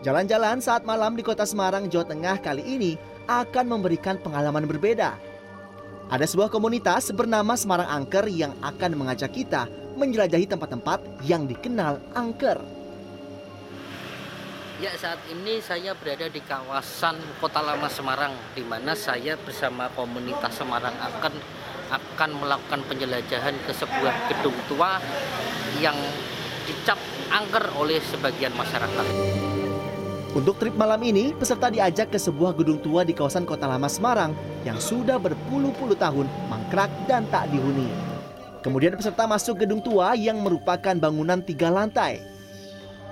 Jalan-jalan saat malam di kota Semarang, Jawa Tengah kali ini akan memberikan pengalaman berbeda. Ada sebuah komunitas bernama Semarang Angker yang akan mengajak kita menjelajahi tempat-tempat yang dikenal angker. Ya saat ini saya berada di kawasan Kota Lama Semarang di mana saya bersama komunitas Semarang akan akan melakukan penjelajahan ke sebuah gedung tua yang dicap angker oleh sebagian masyarakat. Untuk trip malam ini, peserta diajak ke sebuah gedung tua di kawasan Kota Lama Semarang yang sudah berpuluh-puluh tahun mangkrak dan tak dihuni. Kemudian peserta masuk gedung tua yang merupakan bangunan tiga lantai.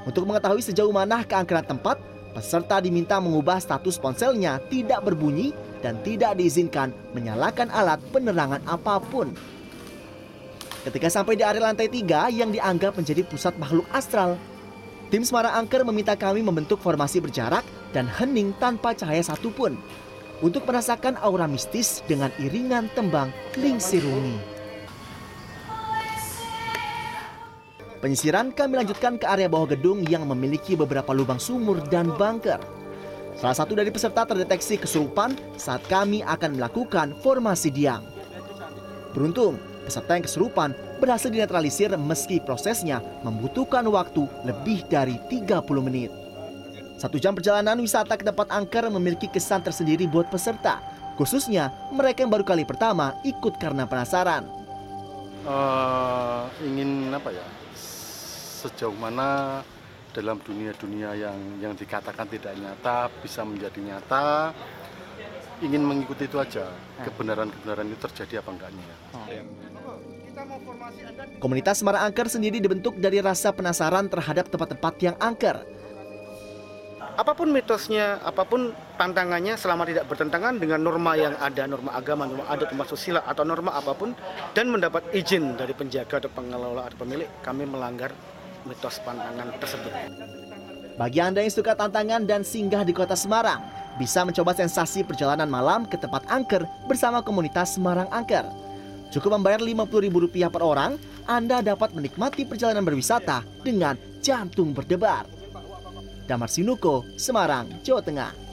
Untuk mengetahui sejauh mana keangkeran tempat, peserta diminta mengubah status ponselnya tidak berbunyi dan tidak diizinkan menyalakan alat penerangan apa pun. Ketika sampai di area lantai tiga yang dianggap menjadi pusat makhluk astral, tim Semarang Angker meminta kami membentuk formasi berjarak dan hening tanpa cahaya satupun untuk merasakan aura mistis dengan iringan tembang Ling Sirungi. Penyisiran kami lanjutkan ke area bawah gedung yang memiliki beberapa lubang sumur dan bunker. Salah satu dari peserta terdeteksi kesurupan saat kami akan melakukan formasi diam. Beruntung, peserta yang kesurupan berhasil dinetralisir meski prosesnya membutuhkan waktu lebih dari 30 menit. Satu jam perjalanan wisata ke tempat angker memiliki kesan tersendiri buat peserta, khususnya mereka yang baru kali pertama ikut karena penasaran. Uh, ingin apa ya? sejauh mana dalam dunia-dunia yang yang dikatakan tidak nyata bisa menjadi nyata ingin mengikuti itu aja kebenaran-kebenaran itu terjadi apa enggaknya. Komunitas Semarang Angker sendiri dibentuk dari rasa penasaran terhadap tempat-tempat yang angker. Apa pun mitosnya, apa pun tantangannya selama tidak bertentangan dengan norma yang ada, norma agama, norma adat, norma sosial atau norma apa pun dan mendapat izin dari penjaga atau pengelola atau pemilik, kami melanggar mitos pantangan tersebut. Bagi Anda yang suka tantangan dan singgah di kota Semarang, bisa mencoba sensasi perjalanan malam ke tempat angker bersama komunitas Semarang Angker. Cukup membayar Rp50.000 per orang, Anda dapat menikmati perjalanan berwisata dengan jantung berdebar. Damar Sinuko, Semarang, Jawa Tengah.